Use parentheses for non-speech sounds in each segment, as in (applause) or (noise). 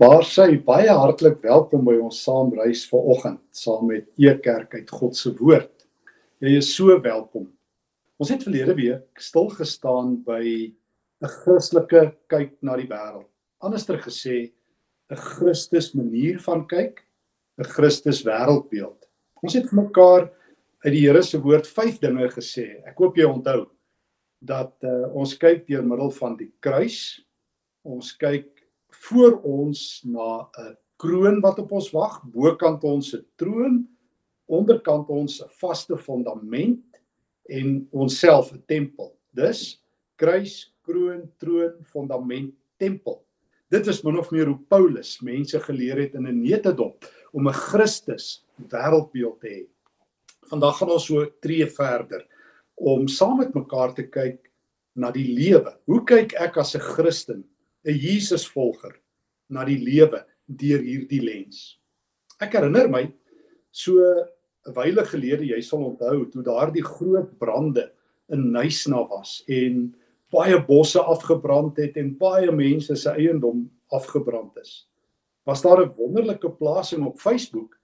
Baarsy, baie hartlik welkom by ons saamreis vanoggend saam met Ekerk uit God se woord. Jy is so welkom. Ons het verlede week stil gestaan by 'n Christelike kyk na die wêreld. Anderster gesê, 'n Christus manier van kyk, 'n Christus wêreldbeeld. Ons het vir mekaar uit die Here se woord vyf dinge gesê. Ek hoop jy onthou dat uh, ons kyk deur middel van die kruis. Ons kyk voor ons na 'n kroon wat op ons wag, bokant ons 'n troon, onderkant ons 'n vaste fondament en onsself 'n tempel. Dus kruis, kroon, troon, fondament, tempel. Dit is min of meer hoe Paulus mense geleer het in 'n netedop om 'n Christus wêreldbeeld te hê. Vandag gaan ons so tree verder om saam met mekaar te kyk na die lewe. Hoe kyk ek as 'n Christen 'n Jesusvolger na die lewe deur hierdie lens. Ek herinner my so 'n wyle gelede, jy sal onthou, toe daardie groot brande in Nysna was en baie bosse afgebrand het en baie mense se eiendom afgebrand is. Was daar 'n wonderlike plasing op Facebook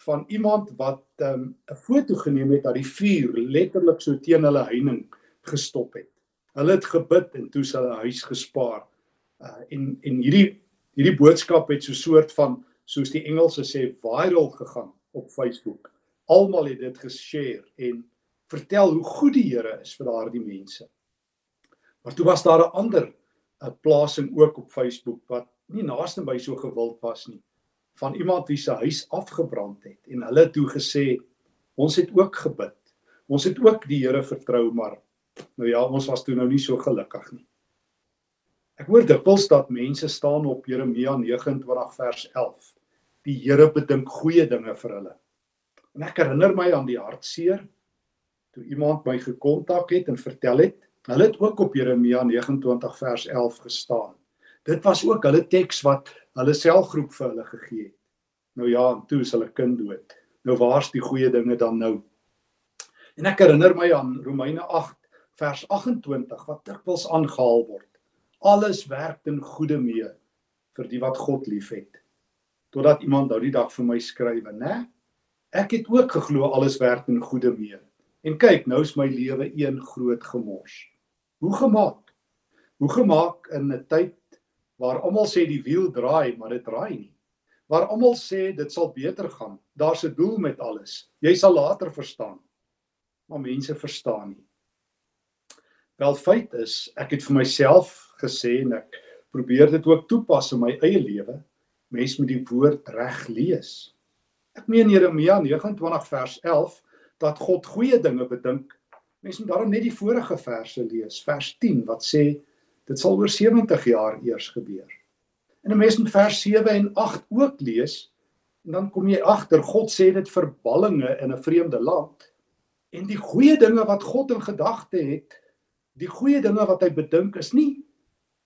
van iemand wat ehm, 'n um, foto geneem het dat die vuur letterlik so teen hulle heining gestop het. Hulle het gebid en toe hulle huis gespaar uh, en en hierdie hierdie boodskap het so 'n soort van soos die Engelse sê viral gegaan op Facebook. Almal het dit geshare en vertel hoe goed die Here is vir daardie mense. Maar toe was daar 'n ander 'n uh, plasing ook op Facebook wat nie naaste by so gewild was nie van iemand wie se huis afgebrand het en hulle toe gesê ons het ook gebid. Ons het ook die Here vertrou maar nou ja, ons was toe nou nie so gelukkig nie. Ek hoor dikwels dat mense staan op Jeremia 29 vers 11. Die Here bedink goeie dinge vir hulle. En ek herinner my aan die hartseer toe iemand my gekontak het en vertel het, hulle het ook op Jeremia 29 vers 11 gestaan. Dit was ook hulle teks wat hulle selgroep vir hulle gegee het. Nou ja, en toe is hulle kind dood. Nou waar's die goeie dinge dan nou? En ek herinner my aan Romeine 8 vers 28 wat dikwels aangehaal word alles werk ten goeie mee vir die wat God liefhet. Totdat iemand nou die dag vir my skrywe, né? Ek het ook geglo alles werk ten goeie mee. En kyk, nou is my lewe een groot gemors. Hoe gemaak? Hoe gemaak in 'n tyd waar almal sê die wiel draai, maar dit draai nie. Waar almal sê dit sal beter gaan. Daar's 'n doel met alles. Jy sal later verstaan. Maar mense verstaan nie. Wel feit is, ek het vir myself gesê en ek probeer dit ook toepas in my eie lewe. Mens moet die woord reg lees. Ek meen Jeremia 29 vers 11 dat God goeie dinge bedink. Mens moet daarom net die vorige verse lees, vers 10 wat sê dit sal oor 70 jaar eers gebeur. En 'n mens moet vers 7 en 8 ook lees en dan kom jy agter God sê dit vir ballinge in 'n vreemde land. En die goeie dinge wat God in gedagte het, die goeie dinge wat hy bedink is nie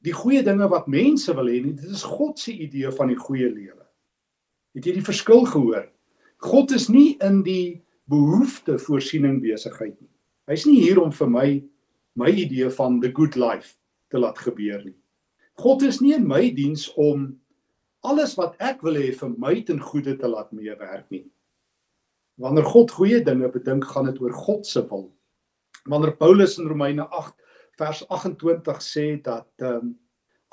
die goeie dinge wat mense wil hê nie. Dit is God se idee van die goeie lewe. Het jy die verskil gehoor? God is nie in die behoefte voorsiening besigheid nie. Hy's nie hier om vir my my idee van the good life te laat gebeur nie. God is nie in my diens om alles wat ek wil hê vir my ten goede te laat meewerk nie. Wanneer God goeie dinge bedink, gaan dit oor God se wil. Wanneer Paulus in Romeine vers 28 sê dat ehm um,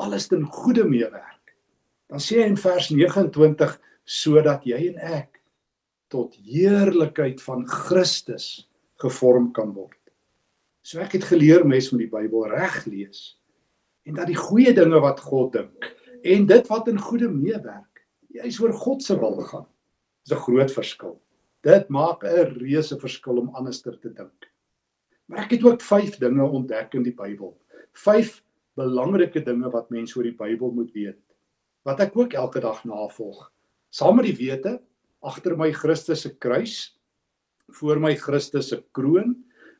alles ten goeie meewerk. Dan sê hy in vers 29 sodat jy en ek tot heerlikheid van Christus gevorm kan word. So ek het geleer mes met die Bybel reg lees en dat die goeie dinge wat God dink en dit wat in goeie meewerk, jy's oor God se wil gaan. Dis 'n groot verskil. Dit maak 'n reuse verskil om anderster te dink. Maar ek het ook 5 dinge ontdek in die Bybel. 5 belangrike dinge wat mense oor die Bybel moet weet. Wat ek ook elke dag navolg. Saam met die wete agter my Christus se kruis, voor my Christus se kroon,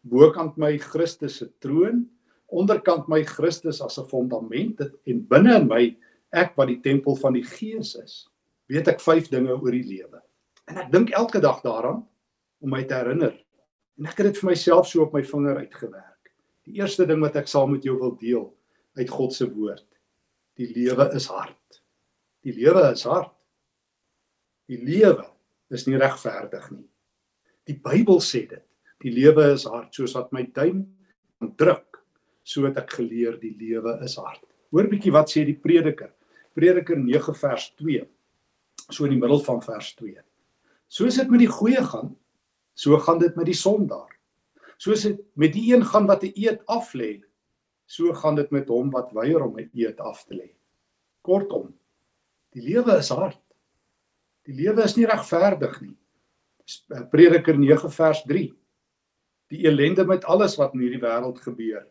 bokant my Christus se troon, onderkant my Christus as 'n fondament en binne in my ek wat die tempel van die Gees is. Weet ek 5 dinge oor die lewe. En ek dink elke dag daaraan om my te herinner En ek het dit vir myself so op my vinger uitgewerk. Die eerste ding wat ek saam met jou wil deel uit God se woord. Die lewe is hard. Die lewe is hard. Die lewe is nie regverdig nie. Die Bybel sê dit. Die lewe is hard soos wat my duim druk, so het ek geleer die lewe is hard. Hoor bietjie wat sê die Prediker. Prediker 9 vers 2. So in die middel van vers 2. Soos dit met die goeie gaan, so gaan dit met die sondaar. Soos dit met die een gaan wat 'n eed af lê, so gaan dit met hom wat weier om 'n eed af te lê. Kortom, die lewe is hard. Die lewe is nie regverdig nie. Eh, Prediker 9 vers 3. Die elende met alles wat in hierdie wêreld gebeur,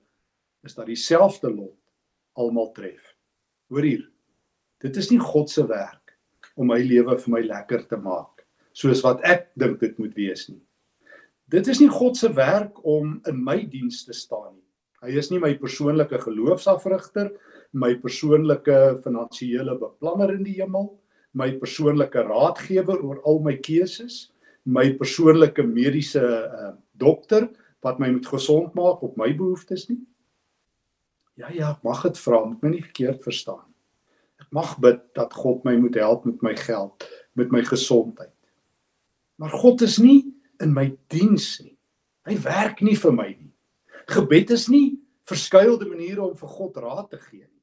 is dat dieselfde lot almal tref. Hoor hier. Dit is nie God se werk om my lewe vir my lekker te maak soos wat ek dink dit moet wees nie. Dit is nie God se werk om in my diens te staan nie. Hy is nie my persoonlike geloofsafrigter, my persoonlike finansiële beplanner in die hemel my persoonlike raadgewer oor al my keuses, my persoonlike mediese uh, dokter wat my moet gesond maak op my behoeftes nie. Ja ja, mag dit vra, moet my nie verkeerd verstaan. Ek mag bid dat God my moet help met my geld, met my gesondheid. Maar God is nie in my diens nie. Hy werk nie vir my nie. Gebed is nie verskuilde maniere om vir God raad te gee nie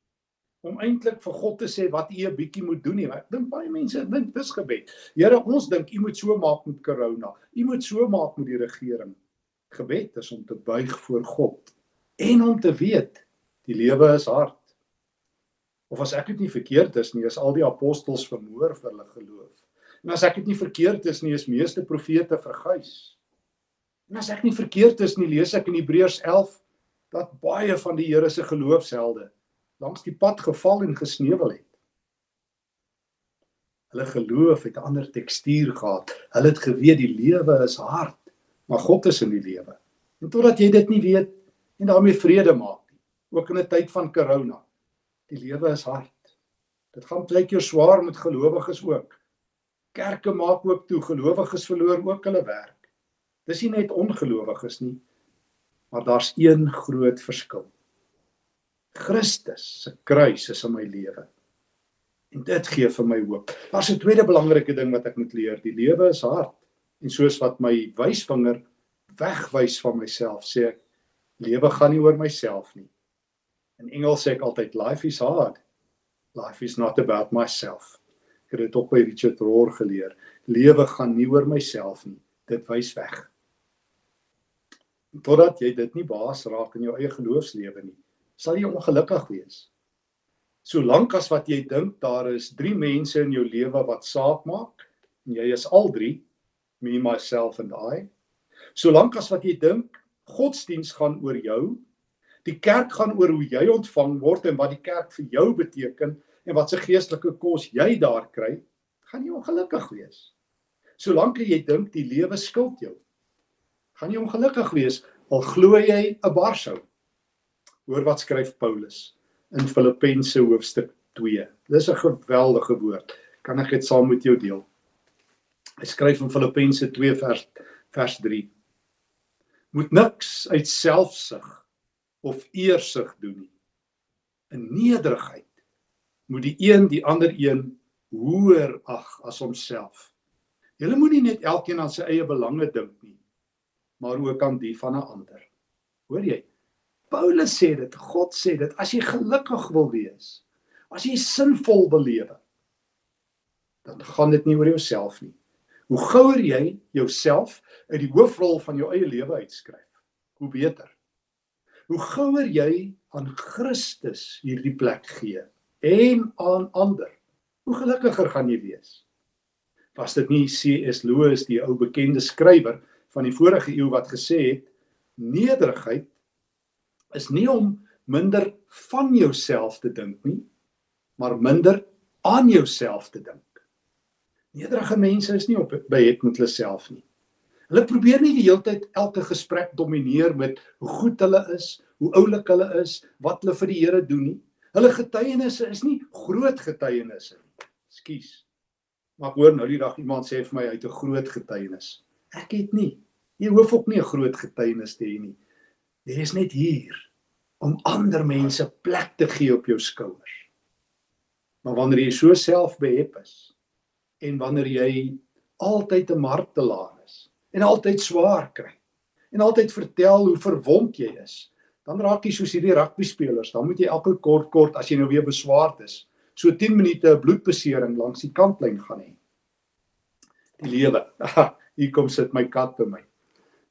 om eintlik vir God te sê wat u 'n bietjie moet doen nie. Ek dink baie mense dink dis gebed. Here, ons dink u moet so maak met corona. U moet so maak met die regering. Gebed is om te buig voor God en om te weet die lewe is hard. Of as ek dit nie verkeerd is nie, is al die apostels vermoor vir hulle geloof. En as ek dit nie verkeerd is nie, is meeste profete verguis. En as ek nie verkeerd is nie, lees ek in Hebreërs 11 dat baie van die Here se geloofshelde langs die pad geval en gesneuwel het. Hulle geloof het 'n ander tekstuur gehad. Hulle het geweet die lewe is hard, maar God is in die lewe. En totdat jy dit nie weet en daarmee vrede maak nie, ook in 'n tyd van corona. Die lewe is hard. Dit gaan baie keer swaar met gelowiges ook. Kerke maak ook toe, gelowiges verloor ook hulle werk. Dis nie net ongelowiges nie, maar daar's een groot verskil. Christus se kruis is in my lewe. En dit gee vir my hoop. Daar's 'n tweede belangrike ding wat ek moet leer. Die lewe is hard. En soos wat my wysvinger wegwys van myself, sê ek lewe gaan nie oor myself nie. In Engels sê ek altyd life is hard. Life is not about myself. Ek het dit ook by Richard Rohr geleer. Lewe gaan nie oor myself nie. Dit wys weg. Totdat jy dit nie baas raak in jou eie geloofslewe nie sal jy ongelukkig wees. Solank as wat jy dink daar is 3 mense in jou lewe wat saak maak en jy is al 3, me myself and I. Solank as wat jy dink godsdiens gaan oor jou, die kerk gaan oor hoe jy ontvang word en wat die kerk vir jou beteken en wat se geestelike kos jy daar kry, gaan jy ongelukkig wees. Solank jy dink die lewe skuld jou, gaan jy ongelukkig wees al glo jy 'n barshou. Hoor wat skryf Paulus in Filippense hoofstuk 2. Dis 'n geweldige woord. Kan ek dit saam met jou deel? Hy skryf in Filippense 2 vers vers 3. Moet niks uit selfsug of eersug doen nie. In nederigheid moet die een die ander een hoër ag as homself. Julle moenie net elkeen aan sy eie belange dink nie, maar ook aan die van 'n ander. Hoor jy? Paulus sê dit, God sê dit, as jy gelukkig wil wees, as jy sinvol wil lewe, dan gaan dit nie oor jouself nie. Hoe gouer jy jouself uit die hoofrol van jou eie lewe uitskryf, hoe beter. Hoe gouer jy aan Christus hierdie plek gee en aan ander, hoe gelukkiger gaan jy wees. Was dit nie C.S. Lewis, die ou bekende skrywer van die vorige eeu wat gesê het, nederigheid is nie om minder van jouself te dink nie, maar minder aan jouself te dink. Nederige mense is nie op by het met hulle self nie. Hulle probeer nie die hele tyd elke gesprek domineer met hoe goed hulle is, hoe oulik hulle is, wat hulle vir die Here doen nie. Hulle getuienisse is nie groot getuienisse nie. Ekskuus. Maar ek hoor nou die dag iemand sê vir my hy het 'n groot getuienis. Ek het nie. Jy hoef ook nie 'n groot getuienis te hê nie. Jy is net hier om ander mense plek te gee op jou skouers. Maar wanneer jy so selfbehep is en wanneer jy altyd 'n martelaar is en altyd swaar kry en altyd vertel hoe verwond jy is, dan raak jy soos hierdie rugby spelers, dan moet jy elke kort kort as jy nou weer beswaard is, so 10 minute 'n bloedbesering langs die kantlyn gaan hê. Die lewe. (laughs) Hier kom sit my kat by my.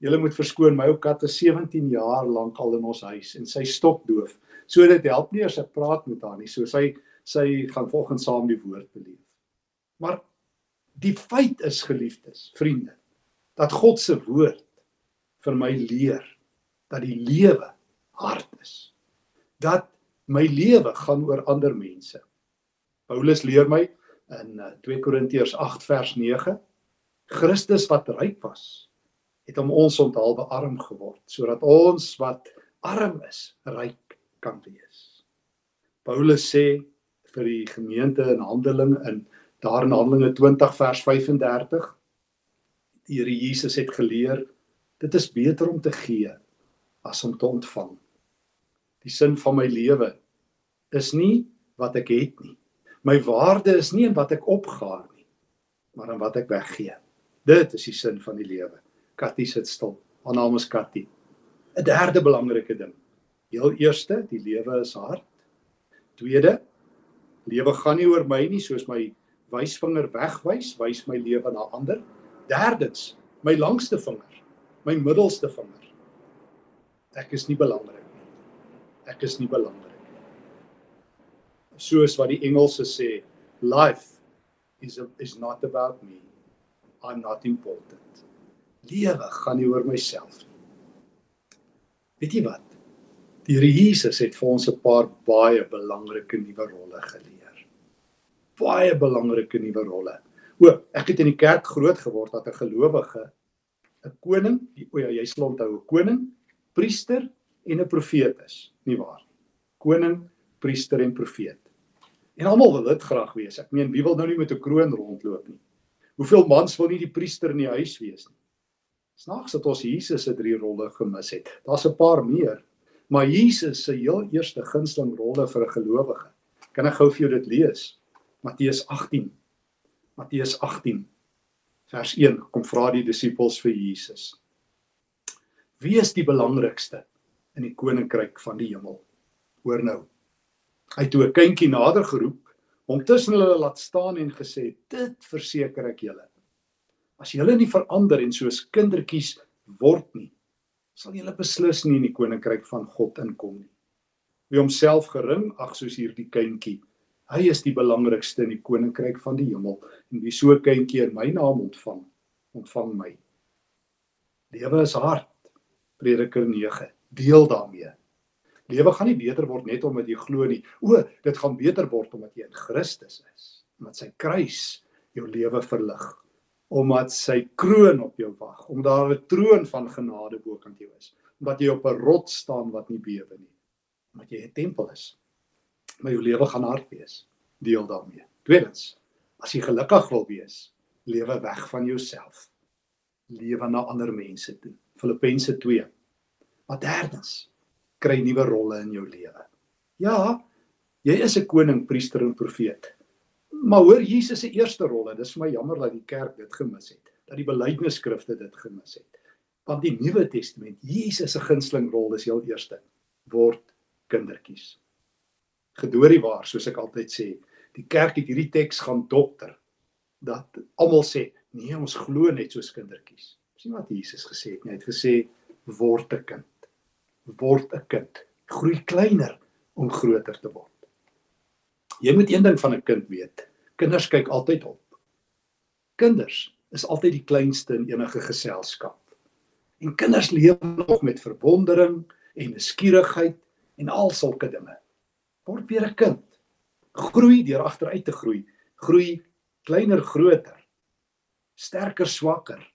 Julle moet verskoon, my ou kat is 17 jaar lank al in ons huis en sy stokdoof. So dit help nie as ek praat met haar nie. So sy sy gaan volgens saam die woord beleef. Maar die feit is geliefdes, vriende, dat God se woord vir my leer dat die lewe hard is. Dat my lewe gaan oor ander mense. Paulus leer my in 2 eh, Korintiërs 8 vers 9 Christus wat ryk was het om ons onthaalwe arm geword sodat ons wat arm is ryk kan wees. Paulus sê vir die gemeente in Handelinge in daar in Handelinge 20 vers 35 die Here Jesus het geleer dit is beter om te gee as om te ontvang. Die sin van my lewe is nie wat ek het nie. My waarde is nie in wat ek opgaar nie, maar in wat ek weggee. Dit is die sin van die lewe. Katty sit stil. Haar naam is Katty. 'n Derde belangrike ding. Heel eerste, die lewe is hard. Tweede, lewe gaan nie oor my nie soos my wysvinger wegwys, wys my lewe na ander. Derdens, my langste vinger, my middelste vinger. Ek is nie belangrik. Ek is nie belangrik nie. Soos wat die Engelse sê, life is a, is not about me. I'm not important lewe gaan nie oor myself nie. Weet jy wat? Die Here Jesus het vir ons 'n paar baie belangrike nuwe rolle geleer. Baie belangrike nuwe rolle. O, ek het in die kerk groot geword dat 'n gelowige 'n koning, o ja, jy sal onthou 'n koning, priester en 'n profeet is, nie waar nie? Koning, priester en profeet. En almal wil dit graag wees. Ek meen, wie wil nou nie met 'n kroon rondloop nie? Hoeveel mans wil nie die priester in die huis wees nie? Snaaks dat ons Jesus se drie rolle gemis het. Daar's 'n paar meer, maar Jesus se heel eerste gunsteling rolle vir 'n gelowige. Kan ek gou vir jou dit lees? Matteus 18. Matteus 18 vers 1 kom vra die disippels vir Jesus. Wie is die belangrikste in die koninkryk van die hemel? Hoor nou. Hy het toe 'n kindjie nader geroep, hom tussen hulle laat staan en gesê: "Dit verseker ek julle, As julle nie verander en soos kindertjies word nie, sal julle beslis nie in die koninkryk van God inkom nie. Wie homself gering ag soos hierdie kindjie, hy is die belangrikste in die koninkryk van die hemel en wie so 'n kindjie in my naam ontvang, ontvang my. Lewe is hard. Prediker 9. Deel daarmee. Lewe gaan nie beter word net omdat jy glo nie. O, dit gaan beter word omdat jy in Christus is. Omdat sy kruis jou lewe verlig omdat sy kroon op jou wag, omdat daar 'n troon van genade bokant jou is, omdat jy op 'n rots staan wat nie bewe nie, omdat jy 'n tempel is. Maar jou lewe gaan hard wees. Deel daarmee. Tweedens, as jy gelukkig wil wees, lewe weg van jouself. Lewe na ander mense toe. Filippense 2. Maar derdens, kry nuwe rolle in jou lewe. Ja, jy is 'n koning, priester en profeet. Maar hoor Jesus se eerste rol en dis vir my jammer dat die kerk dit gemis het, dat die belydenisskrifte dit gemis het. Want die Nuwe Testament, Jesus se gunsteling rol is heel eerste word kindertjies. Gedoorie waar, soos ek altyd sê, die kerk het hierdie teks gaan dokter dat almal sê, nee, ons glo net soos kindertjies. Sien wat Jesus gesê het, hy het gesê word 'n kind. Word 'n kind. Groei kleiner om groter te word. Jy moet een ding van 'n kind weet. Kinders kyk altyd op. Kinders is altyd die kleinste in enige geselskap. En kinders leef nog met verwondering en nuuskierigheid en al sulke dinge. Word weer 'n kind. Groei deur agteruit te groei. Groei kleiner groter. Sterker swakker.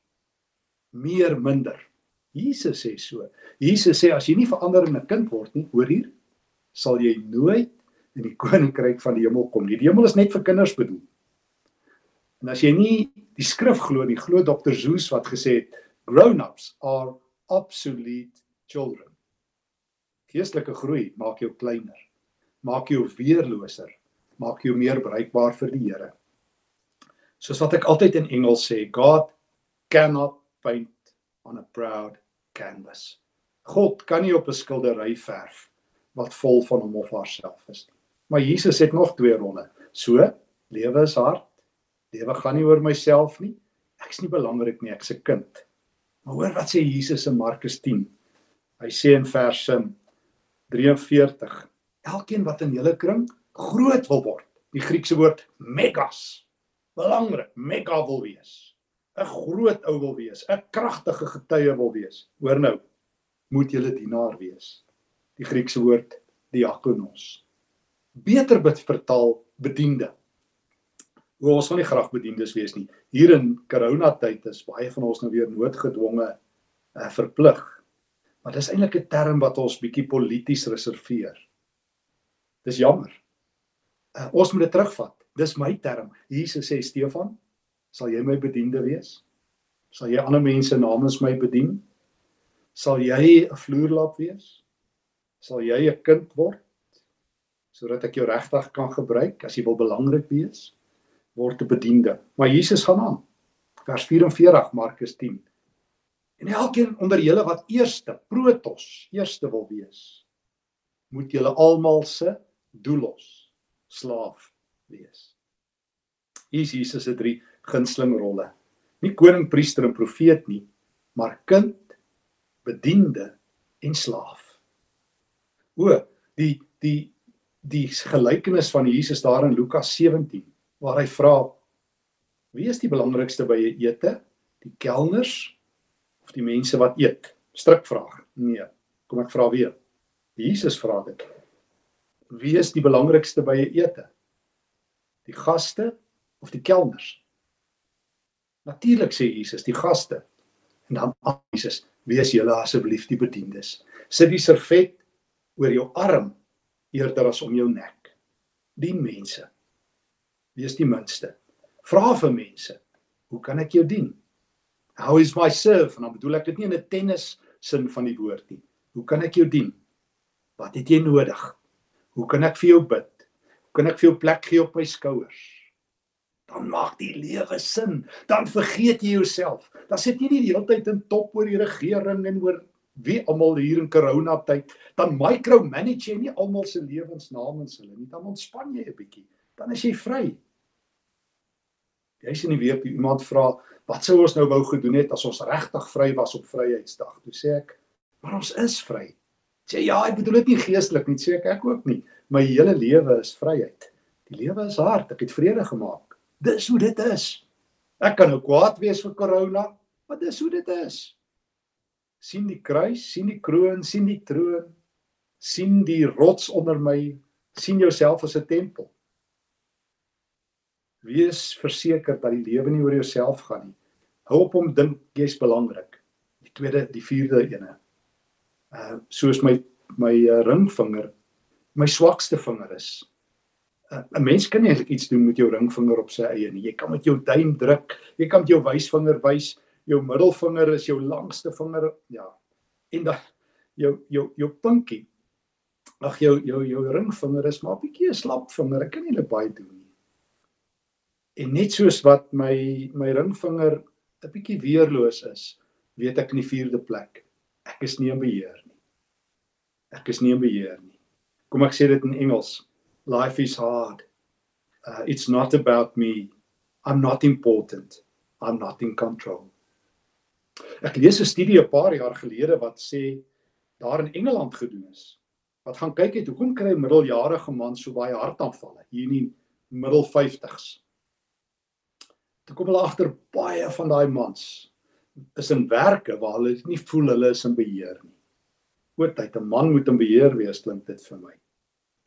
Meer minder. Jesus sê so. Jesus sê as jy nie verander in 'n kind word nie, hoor hier, sal jy nooit in die koninkryk van die hemel kom nie. Die hemel is net vir kinders bedoel. En as jy nie die skrif glo nie, glo Dr. Zeus wat gesê het grown-ups are obsolete children. Geestelike groei maak jou kleiner. Maak jou weerloser. maak jou meer bruikbaar vir die Here. Soos wat ek altyd in Engels sê, God cannot paint on a proud canvas. God kan nie op 'n skildery verf wat vol van hom of haarself is nie. Maar Jesus het nog twee rolle. So, lewe is hard. Lewe gaan nie oor myself nie. Ek's nie belangrik nie, ek's 'n kind. Maar hoor wat sê Jesus in Markus 10. Hy sê in vers 43: Elkeen wat in julle kring groot wil word. Die Griekse woord megas. Belangrik, mega wil wees. 'n Groot ou wil wees, 'n kragtige getuie wil wees. Hoor nou, moet julle dienaar wees. Die Griekse woord diakonos. Beter bid vertaal bediende. Hoe ons van nie graag bediendes wees nie. Hier in corona tyd is baie van ons nou weer noodgedwonge uh, verplig. Maar dis eintlik 'n term wat ons bietjie polities reserveer. Dis jammer. Uh, ons moet dit terugvat. Dis my term. Jesus sê Stefan, sal jy my bediende wees? Sal jy ander mense namens my bedien? Sal jy 'n vloerlap wees? Sal jy 'n kind word? sodat ek jou regtig kan gebruik as jy wil belangrik wees word 'n bediende. Maar Jesus gaan aan. Vers 44 Markus 10. En elkeen onder julle wat eerste protos, eerste wil wees, moet julle almal se doelos slaaf wees. Hier is Jesus se drie gunsteling rolle. Nie koning, priester en profeet nie, maar kind, bediende en slaaf. O, die die die gelykenis van Jesus daar in Lukas 17 waar hy vra wie is die belangrikste by 'n ete? Die kelners of die mense wat eet? Stryk vraag. Nee. Kom ek vra weer. Jesus vra dit. Wie is die belangrikste by 'n ete? Die gaste of die kelners? Natuurlik sê Jesus, die gaste. En dan Jesus, wees julle asseblief die bediendes. Sit die servet oor jou arm eerder as om jou nek. Die mense. Wees die minste. Vra vir mense, hoe kan ek jou dien? How is my serve? En dan bedoel ek dit nie in 'n tennis sin van die woord nie. Hoe kan ek jou dien? Wat het jy nodig? Hoe kan ek vir jou bid? Hoe kan ek vir jou plek gee op my skouers? Dan maak die lewe sin. Dan vergeet jy jouself. Dan sit jy nie die hele tyd in top oor die regering en oor wie almal hier in corona tyd. Dan micromanage jy nie almal se lewens namens hulle nie. Dan ontspan jy 'n bietjie. Dan is jy vry. Jy sien nie weer iemand vra wat sou ons nou wou gedoen het as ons regtig vry was op vryheidsdag? Toe sê ek maar ons is vry. Sê ja ek bedoel dit nie geestelik nie. Sê ek ek ook nie. My hele lewe is vryheid. Die lewe is hard. Ek het vrede gemaak dis hoe dit is ek kan nou kwaad wees vir corona maar dis hoe dit is sien die kruis, sien die kroon, sien die troon, sien die rots onder my, sien jouself as 'n tempel. Wees verseker dat die lewe nie oor jouself gaan nie. Hou op om dink jy's belangrik. Die tweede, die vierde ene. Uh soos my my uh, ringvinger my swakste vinger is. 'n Mens kan nie eintlik iets doen met jou ringvinger op sy eie nie. Jy kan met jou duim druk, jy kan met jou wysvinger wys, jou middelvinger is jou langste vinger ja. En dan jou jou jou pinkie ag jou jou jou ringvinger is maar 'n bietjie 'n slap vinger ek kan nie baie doen nie. En net soos wat my my ringvinger 'n bietjie weerloos is weet ek in die vierde plek ek is nie in beheer nie. Ek is nie in beheer nie. Kom ek sê dit in Engels life is hard uh, it's not about me i'm not important i'm not in control Ek lees 'n studie 'n paar jaar gelede wat sê daar in Engeland gedoen is. Wat gaan kyk het hoekom kry middeljarige mans so baie hartaanvalle hier in die middel 50s. Toe kom hulle agter baie van daai mans is in werke waar hulle nie voel hulle is in beheer nie. Oortyd 'n man moet in beheer wees klink dit vir my.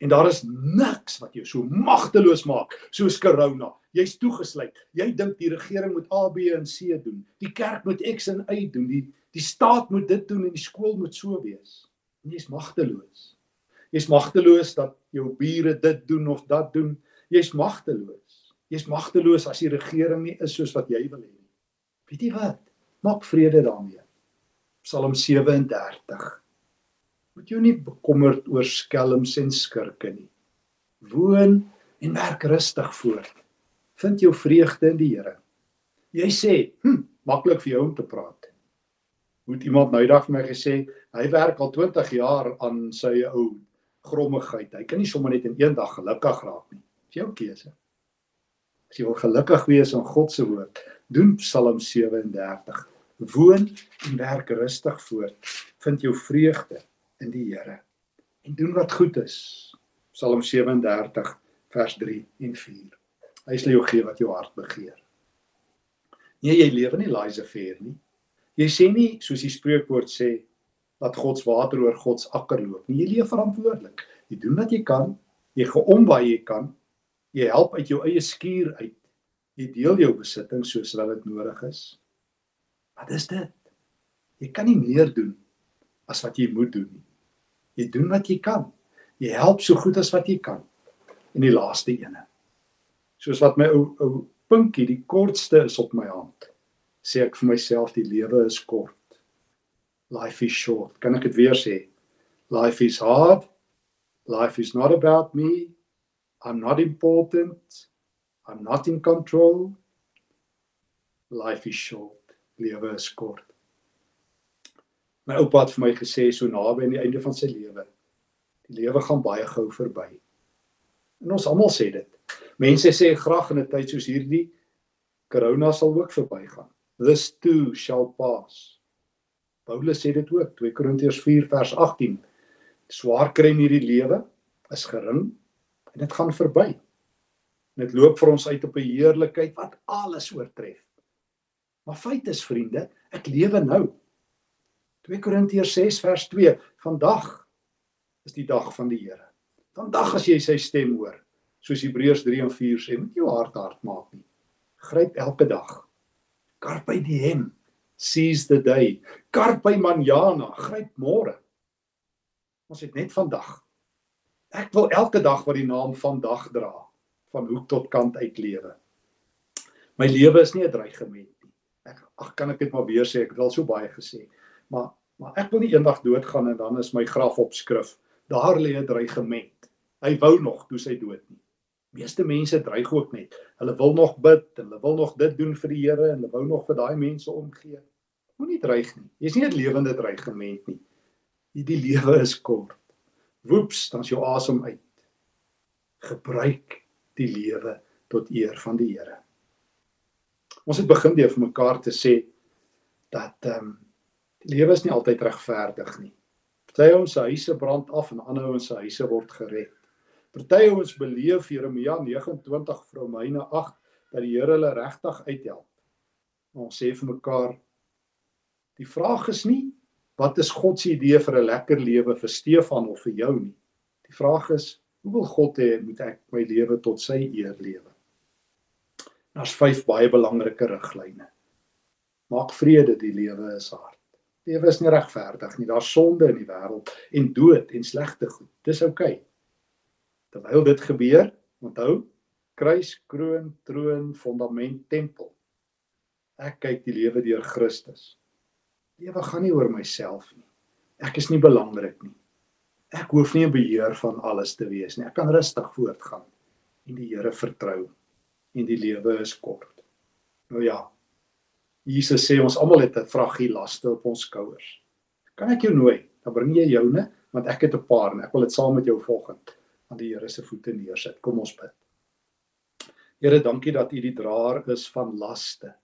En daar is niks wat jou so magteloos maak soos corona. Jy's toegesluit. Jy dink die regering moet A, B en C doen. Die kerk moet X en Y doen. Die die staat moet dit doen en die skool moet so wees. En jy's magteloos. Jy's magteloos dat jou bure dit doen of dat doen. Jy's magteloos. Jy's magteloos as die regering nie is soos wat jy wil hê nie. Weet jy wat? Maak vrede daarmee. Psalm 37 moet jou nie bekommerd oor skelms en skurke nie. Woon en werk rustig voort. Vind jou vreugde in die Here. Jy sê, "Hm, maklik vir jou om te praat." Moet iemand nou eendag vir my gesê, hy werk al 20 jaar aan sy ou grommigheid. Hy kan nie sommer net in een dag gelukkig raak nie. Dis jou keuse. As jy wil gelukkig wees in God se woord, doen Psalm 37. Woon en werk rustig voort. Vind jou vreugde in die Here en doen wat goed is. Psalm 37 vers 3 en 4. Hy sal jou gee wat jou hart begeer. Nee, jy lewe nie laissez-faire nie. Jy sê nie soos die spreekwoord sê dat God se water oor God se akker loop nie. Jy leef verantwoordelik. Jy doen wat jy kan. Jy geom waar jy kan. Jy help uit jou eie skuur uit. Jy deel jou besittings soos wat dit nodig is. Wat is dit? Jy kan nie meer doen as wat jy moet doen nie. Jy doen wat jy kan. Jy help so goed as wat jy kan en die laaste ene. Soos wat my ou ou pinkie die kortste is op my hand. Sê ek vir myself die lewe is kort. Life is short. Kan ek dit weer sê? Life is hard. Life is not about me. I'm not important. I'm not in control. Life is short. Lewe is kort. My oupa het vir my gesê so naby aan die einde van sy lewe. Die lewe gaan baie gou verby. En ons almal sê dit. Mense sê graag in 'n tyd soos hierdie corona sal ook verbygaan. This too shall pass. Paulus sê dit ook 2 Korintiërs 4 vers 18. Swaar kry in hierdie lewe is gering en dit gaan verby. En dit loop vir ons uit op 'n heerlikheid wat alles oortref. Maar feit is vriende, ek lewe nou. 2 Korintiërs 6 vers 2. Vandag is die dag van die Here. Vandag as jy sy stem hoor, soos Hebreërs 3 en 4 sê, moet jou hart hard maak nie. Gryp elke dag. Carpe diem. Seize the day. Carpe manana. Gryp môre. Ons het net vandag. Ek wil elke dag wat die naam vandag dra, van hoek tot kant uitlewe. My lewe is nie 'n dreigement nie. Ek ag kan ek dit maar weer sê, ek het al so baie gesê. Maar maar ek wil nie eendag doodgaan en dan is my graf opskrif. Daar lê 'n dreigement. Hy wou nog toe sy dood nie. Meeste mense dreig ook net. Hulle wil nog bid en hulle wil nog dit doen vir die Here en hulle wou nog vir daai mense omgee. Moenie dreig nie. Jy's nie 'n lewende dreigement nie. Hierdie lewe is kort. Woeps, dan's jou asem uit. Gebruik die lewe tot eer van die Here. Ons het begin deur vir mekaar te sê dat ehm um, die lewe is nie altyd regverdig nie. Party ouens se huise brand af en ander ouens se huise word gered. Party ouens beleef Jeremia 29 vir Romeine 8 dat die Here hulle regtig uithelp. Maar ons sê vir mekaar die vraag is nie wat is God se idee vir 'n lekker lewe vir Stefan of vir jou nie. Die vraag is hoe wil God hê moet ek my lewe tot sy eer lewe? Daar's vyf baie belangrike riglyne. Maak vrede, die lewe is hard lewe is nie regverdig nie. Daar's sonde in die wêreld en dood en slegte goed. Dis oukei. Okay. Terwyl dit gebeur, onthou, kruis, kroon, troon, fondament, tempel. Ek kyk die lewe deur Christus. Lewe gaan nie oor myself nie. Ek is nie belangrik nie. Ek hoef nie 'n beheer van alles te wees nie. Ek kan rustig voortgaan en die Here vertrou en die lewe is kort. Nou ja, Jesus sê ons almal het 'n vraggie laste op ons skouers. Kan ek jou nooi? Dan bring jy joune want ek het 'n paar en ek wil dit saam met jou volgend aan die Here se voete neersit. Kom ons bid. Here, dankie dat U die draer is van laste.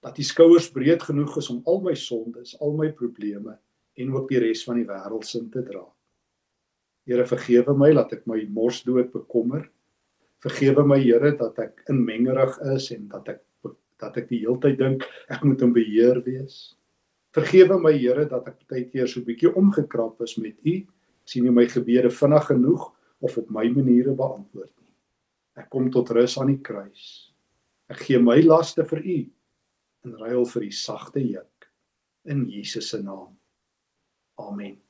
Dat U skouers breed genoeg is om al my sondes, al my probleme en ook die res van die wêreld se te dra. Here, vergewe my dat ek my morsdood bekommer. Vergewe my Here dat ek inmengerig is en dat ek dat ek die heeltyd dink ek moet in beheer wees. Vergewe my Here dat ek baie keer so 'n bietjie omgekrap is met U. sien U my gebede vinnig genoeg of op my maniere beantwoord nie. Ek kom tot rus aan die kruis. Ek gee my laste vir U in ruil vir die sagte juk in Jesus se naam. Amen.